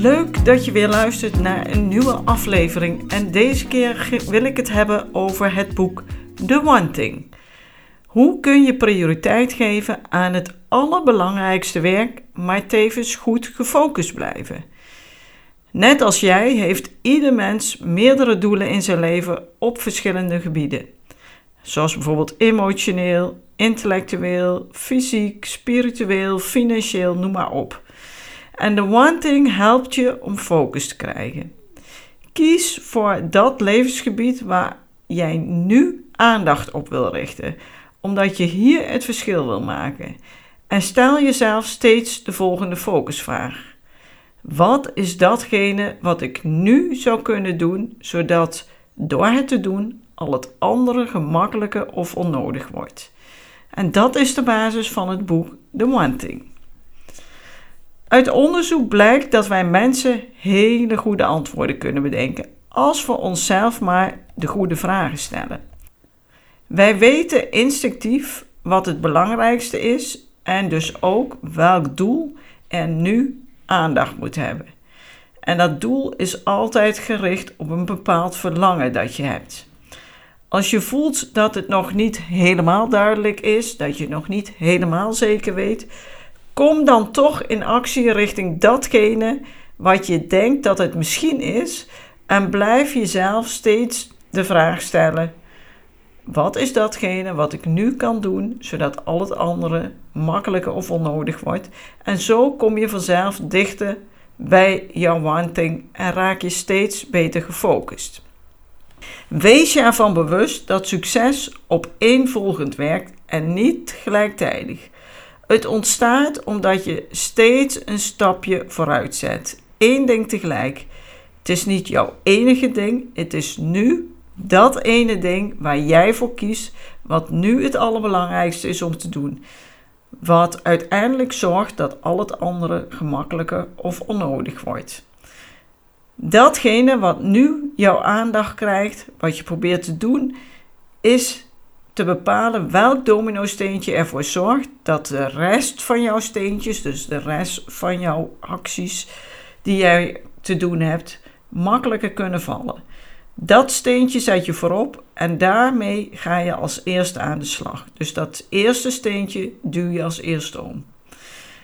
Leuk dat je weer luistert naar een nieuwe aflevering. En deze keer wil ik het hebben over het boek The One. Hoe kun je prioriteit geven aan het allerbelangrijkste werk, maar tevens goed gefocust blijven? Net als jij heeft ieder mens meerdere doelen in zijn leven op verschillende gebieden. Zoals bijvoorbeeld emotioneel, intellectueel, fysiek, spiritueel, financieel, noem maar op. En de One Thing helpt je om focus te krijgen. Kies voor dat levensgebied waar jij nu aandacht op wil richten, omdat je hier het verschil wil maken. En stel jezelf steeds de volgende focusvraag. Wat is datgene wat ik nu zou kunnen doen, zodat door het te doen al het andere gemakkelijker of onnodig wordt? En dat is de basis van het boek The One Thing. Uit onderzoek blijkt dat wij mensen hele goede antwoorden kunnen bedenken als we onszelf maar de goede vragen stellen. Wij weten instinctief wat het belangrijkste is en dus ook welk doel er nu aandacht moet hebben. En dat doel is altijd gericht op een bepaald verlangen dat je hebt. Als je voelt dat het nog niet helemaal duidelijk is, dat je nog niet helemaal zeker weet, Kom dan toch in actie richting datgene wat je denkt dat het misschien is en blijf jezelf steeds de vraag stellen: wat is datgene wat ik nu kan doen zodat al het andere makkelijker of onnodig wordt? En zo kom je vanzelf dichter bij jouw wanting en raak je steeds beter gefocust. Wees je ervan bewust dat succes op één volgend werkt en niet gelijktijdig. Het ontstaat omdat je steeds een stapje vooruit zet. Eén ding tegelijk. Het is niet jouw enige ding, het is nu dat ene ding waar jij voor kiest, wat nu het allerbelangrijkste is om te doen. Wat uiteindelijk zorgt dat al het andere gemakkelijker of onnodig wordt. Datgene wat nu jouw aandacht krijgt, wat je probeert te doen, is te bepalen welk domino-steentje ervoor zorgt dat de rest van jouw steentjes, dus de rest van jouw acties die jij te doen hebt, makkelijker kunnen vallen. Dat steentje zet je voorop en daarmee ga je als eerste aan de slag. Dus dat eerste steentje duw je als eerste om.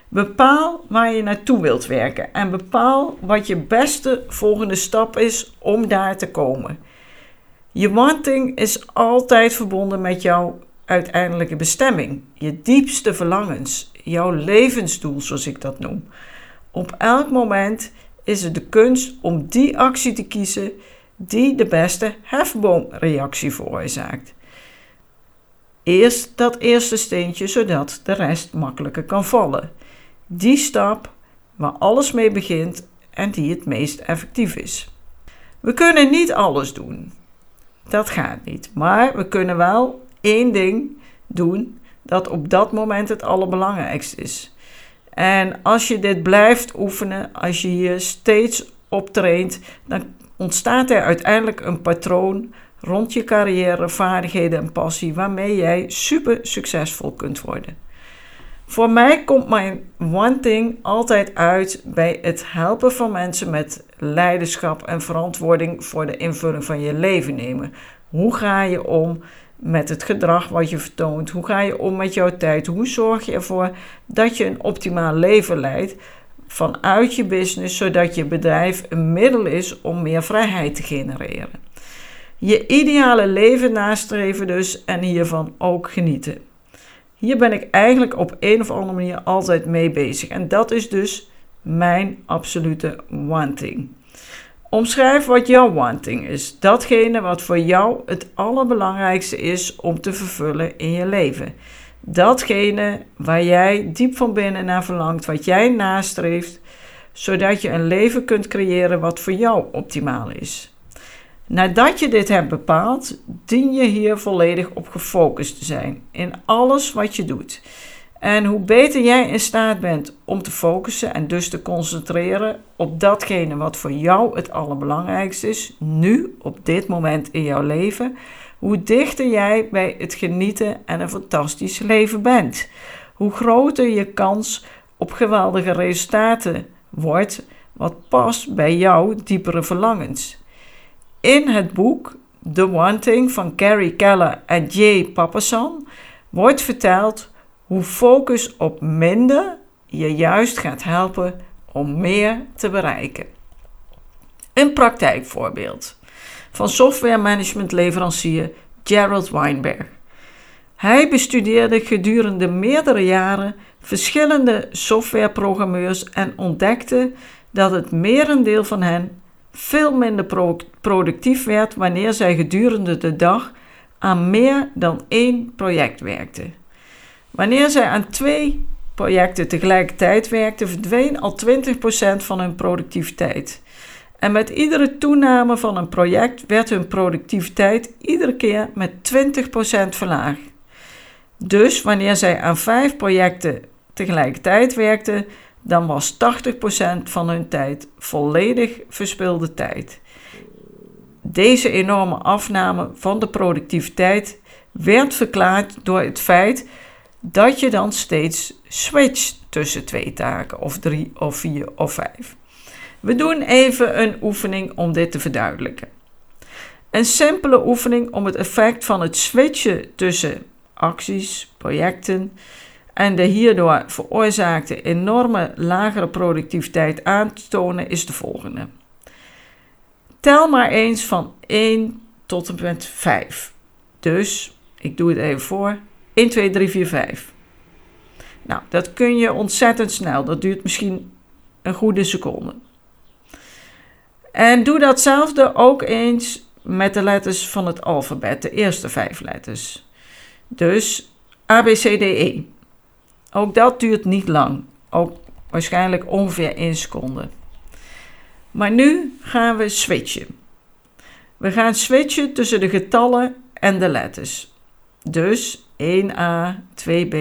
Bepaal waar je naartoe wilt werken en bepaal wat je beste volgende stap is om daar te komen. Je wanting is altijd verbonden met jouw uiteindelijke bestemming, je diepste verlangens, jouw levensdoel, zoals ik dat noem. Op elk moment is het de kunst om die actie te kiezen die de beste hefboomreactie veroorzaakt. Eerst dat eerste steentje, zodat de rest makkelijker kan vallen. Die stap waar alles mee begint en die het meest effectief is. We kunnen niet alles doen. Dat gaat niet. Maar we kunnen wel één ding doen dat op dat moment het allerbelangrijkste is. En als je dit blijft oefenen, als je hier steeds op traint, dan ontstaat er uiteindelijk een patroon rond je carrière, vaardigheden en passie waarmee jij super succesvol kunt worden. Voor mij komt mijn one thing altijd uit bij het helpen van mensen met leiderschap en verantwoording voor de invulling van je leven nemen. Hoe ga je om met het gedrag wat je vertoont? Hoe ga je om met jouw tijd? Hoe zorg je ervoor dat je een optimaal leven leidt vanuit je business, zodat je bedrijf een middel is om meer vrijheid te genereren? Je ideale leven nastreven dus en hiervan ook genieten. Hier ben ik eigenlijk op een of andere manier altijd mee bezig. En dat is dus mijn absolute one thing. Omschrijf wat jouw wanting is. Datgene wat voor jou het allerbelangrijkste is om te vervullen in je leven. datgene waar jij diep van binnen naar verlangt, wat jij nastreeft, zodat je een leven kunt creëren wat voor jou optimaal is. Nadat je dit hebt bepaald, dien je hier volledig op gefocust te zijn in alles wat je doet. En hoe beter jij in staat bent om te focussen en dus te concentreren op datgene wat voor jou het allerbelangrijkste is, nu, op dit moment in jouw leven, hoe dichter jij bij het genieten en een fantastisch leven bent. Hoe groter je kans op geweldige resultaten wordt, wat past bij jouw diepere verlangens. In het boek The Wanting van Carrie Keller en Jay Papasan wordt verteld hoe focus op minder je juist gaat helpen om meer te bereiken. Een praktijkvoorbeeld van software Gerald Weinberg. Hij bestudeerde gedurende meerdere jaren verschillende softwareprogrammeurs en ontdekte dat het merendeel van hen veel minder productief werd wanneer zij gedurende de dag aan meer dan één project werkten. Wanneer zij aan twee projecten tegelijkertijd werkten, verdween al 20% van hun productiviteit. En met iedere toename van een project werd hun productiviteit iedere keer met 20% verlaagd. Dus wanneer zij aan vijf projecten tegelijkertijd werkten, dan was 80% van hun tijd volledig verspilde tijd. Deze enorme afname van de productiviteit werd verklaard door het feit dat je dan steeds switcht tussen twee taken, of drie, of vier, of vijf. We doen even een oefening om dit te verduidelijken. Een simpele oefening om het effect van het switchen tussen acties, projecten en de hierdoor veroorzaakte enorme lagere productiviteit aan te tonen is de volgende. Tel maar eens van 1 tot en met 5. Dus, ik doe het even voor, 1, 2, 3, 4, 5. Nou, dat kun je ontzettend snel. Dat duurt misschien een goede seconde. En doe datzelfde ook eens met de letters van het alfabet, de eerste vijf letters. Dus A, B, C, D, E. Ook dat duurt niet lang. Ook waarschijnlijk ongeveer 1 seconde. Maar nu gaan we switchen. We gaan switchen tussen de getallen en de letters. Dus 1a, 2b.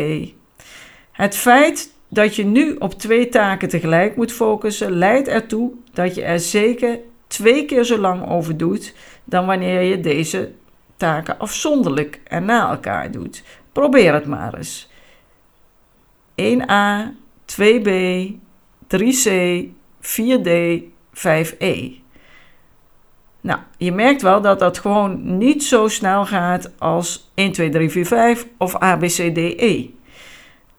Het feit dat je nu op twee taken tegelijk moet focussen, leidt ertoe dat je er zeker twee keer zo lang over doet dan wanneer je deze taken afzonderlijk en na elkaar doet. Probeer het maar eens. 1a, 2b, 3c, 4d, 5e. Nou, je merkt wel dat dat gewoon niet zo snel gaat als 1, 2, 3, 4, 5 of A, B, C, D, E.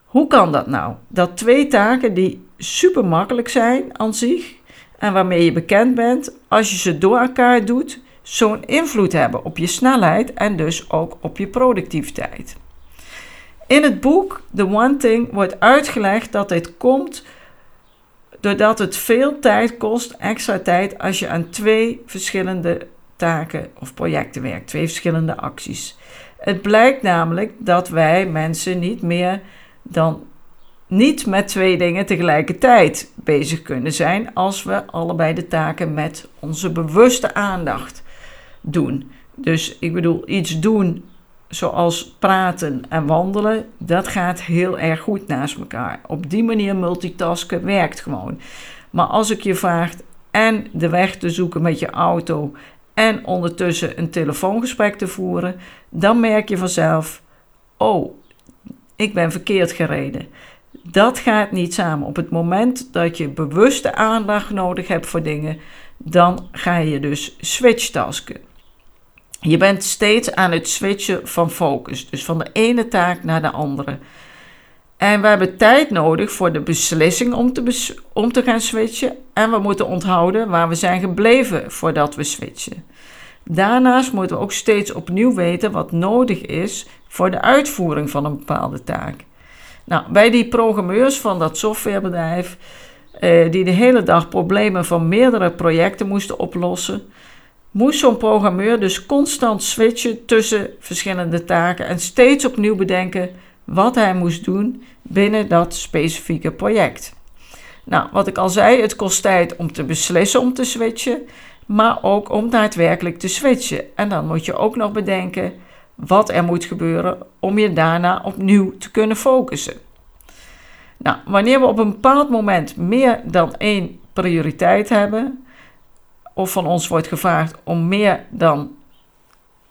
Hoe kan dat nou? Dat twee taken die super makkelijk zijn aan zich en waarmee je bekend bent, als je ze door elkaar doet, zo'n invloed hebben op je snelheid en dus ook op je productiviteit. In het boek The One Thing wordt uitgelegd dat dit komt doordat het veel tijd kost, extra tijd, als je aan twee verschillende taken of projecten werkt, twee verschillende acties. Het blijkt namelijk dat wij mensen niet meer dan niet met twee dingen tegelijkertijd bezig kunnen zijn als we allebei de taken met onze bewuste aandacht doen. Dus ik bedoel, iets doen zoals praten en wandelen, dat gaat heel erg goed naast elkaar. Op die manier multitasken werkt gewoon. Maar als ik je vraag en de weg te zoeken met je auto en ondertussen een telefoongesprek te voeren, dan merk je vanzelf: oh, ik ben verkeerd gereden. Dat gaat niet samen. Op het moment dat je bewuste aandacht nodig hebt voor dingen, dan ga je dus switchtasken. Je bent steeds aan het switchen van focus, dus van de ene taak naar de andere. En we hebben tijd nodig voor de beslissing om te, om te gaan switchen. En we moeten onthouden waar we zijn gebleven voordat we switchen. Daarnaast moeten we ook steeds opnieuw weten wat nodig is voor de uitvoering van een bepaalde taak. Nou, bij die programmeurs van dat softwarebedrijf, eh, die de hele dag problemen van meerdere projecten moesten oplossen, moest zo'n programmeur dus constant switchen tussen verschillende taken en steeds opnieuw bedenken wat hij moest doen binnen dat specifieke project. Nou, wat ik al zei, het kost tijd om te beslissen om te switchen, maar ook om daadwerkelijk te switchen. En dan moet je ook nog bedenken wat er moet gebeuren om je daarna opnieuw te kunnen focussen. Nou, wanneer we op een bepaald moment meer dan één prioriteit hebben, of van ons wordt gevraagd om meer dan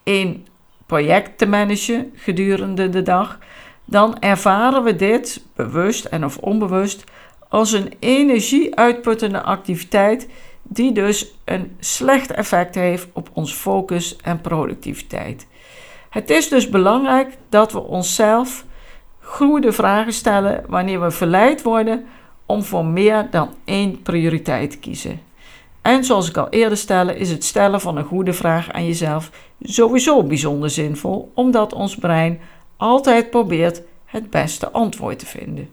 één project te managen gedurende de dag, dan ervaren we dit, bewust en of onbewust, als een energie-uitputtende activiteit die dus een slecht effect heeft op ons focus en productiviteit. Het is dus belangrijk dat we onszelf goede vragen stellen wanneer we verleid worden om voor meer dan één prioriteit te kiezen. En zoals ik al eerder stelde, is het stellen van een goede vraag aan jezelf sowieso bijzonder zinvol, omdat ons brein altijd probeert het beste antwoord te vinden.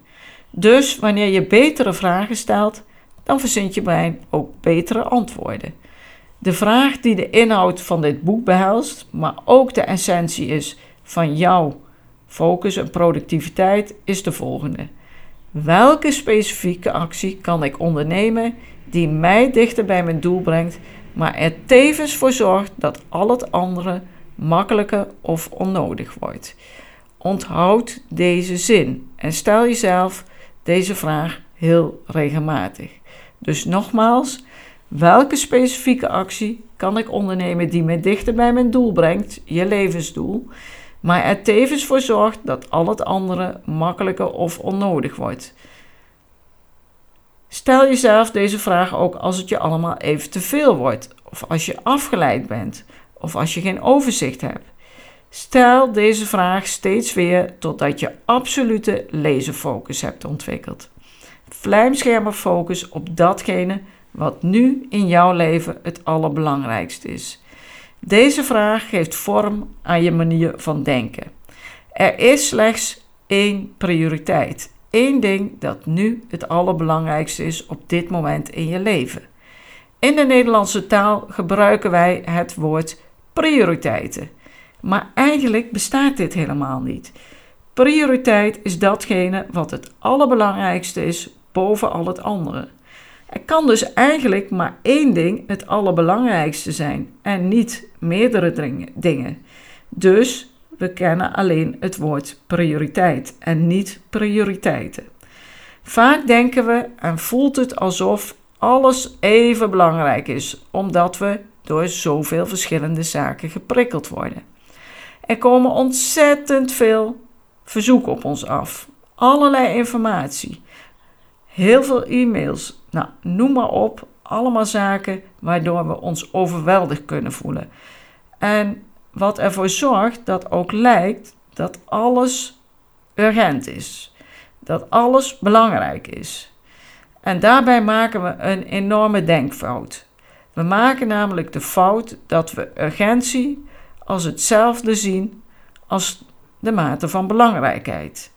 Dus wanneer je betere vragen stelt, dan verzint je brein ook betere antwoorden. De vraag die de inhoud van dit boek behelst, maar ook de essentie is van jouw focus en productiviteit, is de volgende. Welke specifieke actie kan ik ondernemen die mij dichter bij mijn doel brengt, maar er tevens voor zorgt dat al het andere makkelijker of onnodig wordt? Onthoud deze zin en stel jezelf deze vraag heel regelmatig. Dus nogmaals, welke specifieke actie kan ik ondernemen die me dichter bij mijn doel brengt, je levensdoel, maar er tevens voor zorgt dat al het andere makkelijker of onnodig wordt? Stel jezelf deze vraag ook als het je allemaal even te veel wordt, of als je afgeleid bent, of als je geen overzicht hebt. Stel deze vraag steeds weer totdat je absolute laserfocus hebt ontwikkeld. focus op datgene wat nu in jouw leven het allerbelangrijkste is. Deze vraag geeft vorm aan je manier van denken. Er is slechts één prioriteit, één ding dat nu het allerbelangrijkste is op dit moment in je leven. In de Nederlandse taal gebruiken wij het woord prioriteiten. Maar eigenlijk bestaat dit helemaal niet. Prioriteit is datgene wat het allerbelangrijkste is boven al het andere. Er kan dus eigenlijk maar één ding het allerbelangrijkste zijn en niet meerdere dingen. Dus we kennen alleen het woord prioriteit en niet prioriteiten. Vaak denken we en voelt het alsof alles even belangrijk is, omdat we door zoveel verschillende zaken geprikkeld worden. Er komen ontzettend veel verzoeken op ons af. Allerlei informatie. Heel veel e-mails. Nou, noem maar op. Allemaal zaken waardoor we ons overweldigd kunnen voelen. En wat ervoor zorgt dat ook lijkt dat alles urgent is. Dat alles belangrijk is. En daarbij maken we een enorme denkfout. We maken namelijk de fout dat we urgentie als hetzelfde zien als de mate van belangrijkheid.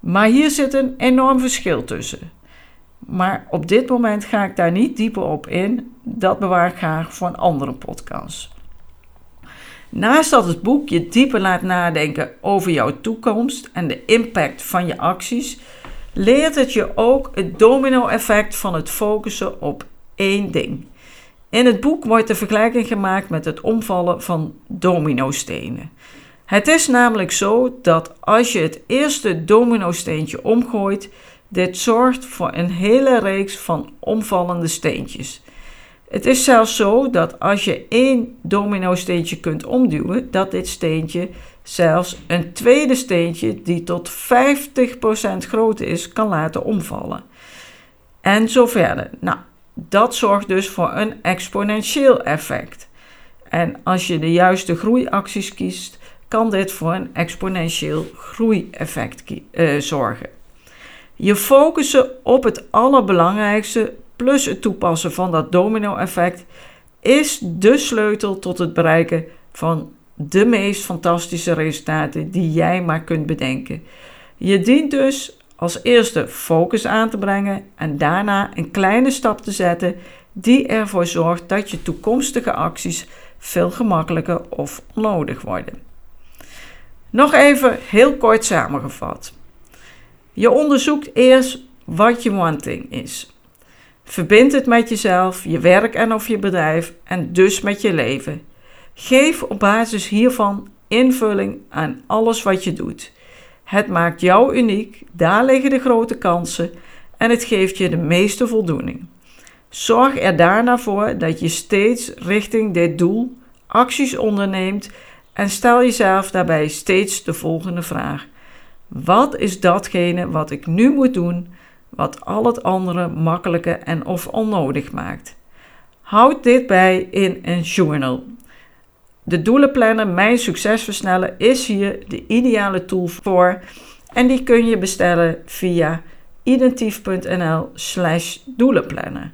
Maar hier zit een enorm verschil tussen. Maar op dit moment ga ik daar niet dieper op in. Dat bewaar ik graag voor een andere podcast. Naast dat het boek je dieper laat nadenken over jouw toekomst en de impact van je acties, leert het je ook het domino-effect van het focussen op één ding. In het boek wordt de vergelijking gemaakt met het omvallen van dominostenen. Het is namelijk zo dat als je het eerste dominosteentje omgooit, dit zorgt voor een hele reeks van omvallende steentjes. Het is zelfs zo dat als je één dominosteentje kunt omduwen, dat dit steentje zelfs een tweede steentje die tot 50% groter is, kan laten omvallen. En zo verder. Nou, dat zorgt dus voor een exponentieel effect. En als je de juiste groeiacties kiest, kan dit voor een exponentieel groeieffect uh, zorgen. Je focussen op het allerbelangrijkste plus het toepassen van dat domino-effect is de sleutel tot het bereiken van de meest fantastische resultaten die jij maar kunt bedenken. Je dient dus als eerste focus aan te brengen en daarna een kleine stap te zetten die ervoor zorgt dat je toekomstige acties veel gemakkelijker of onnodig worden. Nog even heel kort samengevat. Je onderzoekt eerst wat je wanting is. Verbind het met jezelf, je werk en of je bedrijf en dus met je leven. Geef op basis hiervan invulling aan alles wat je doet. Het maakt jou uniek, daar liggen de grote kansen en het geeft je de meeste voldoening. Zorg er daarna voor dat je steeds richting dit doel acties onderneemt en stel jezelf daarbij steeds de volgende vraag: Wat is datgene wat ik nu moet doen, wat al het andere makkelijker en of onnodig maakt? Houd dit bij in een journal. De doelenplanner Mijn Succes Versnellen is hier de ideale tool voor en die kun je bestellen via identief.nl/slash doelenplanner.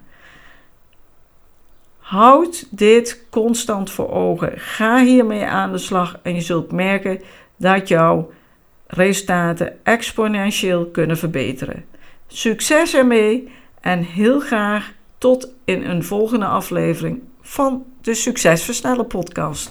Houd dit constant voor ogen. Ga hiermee aan de slag en je zult merken dat jouw resultaten exponentieel kunnen verbeteren. Succes ermee en heel graag tot in een volgende aflevering van de Succesversnellen podcast.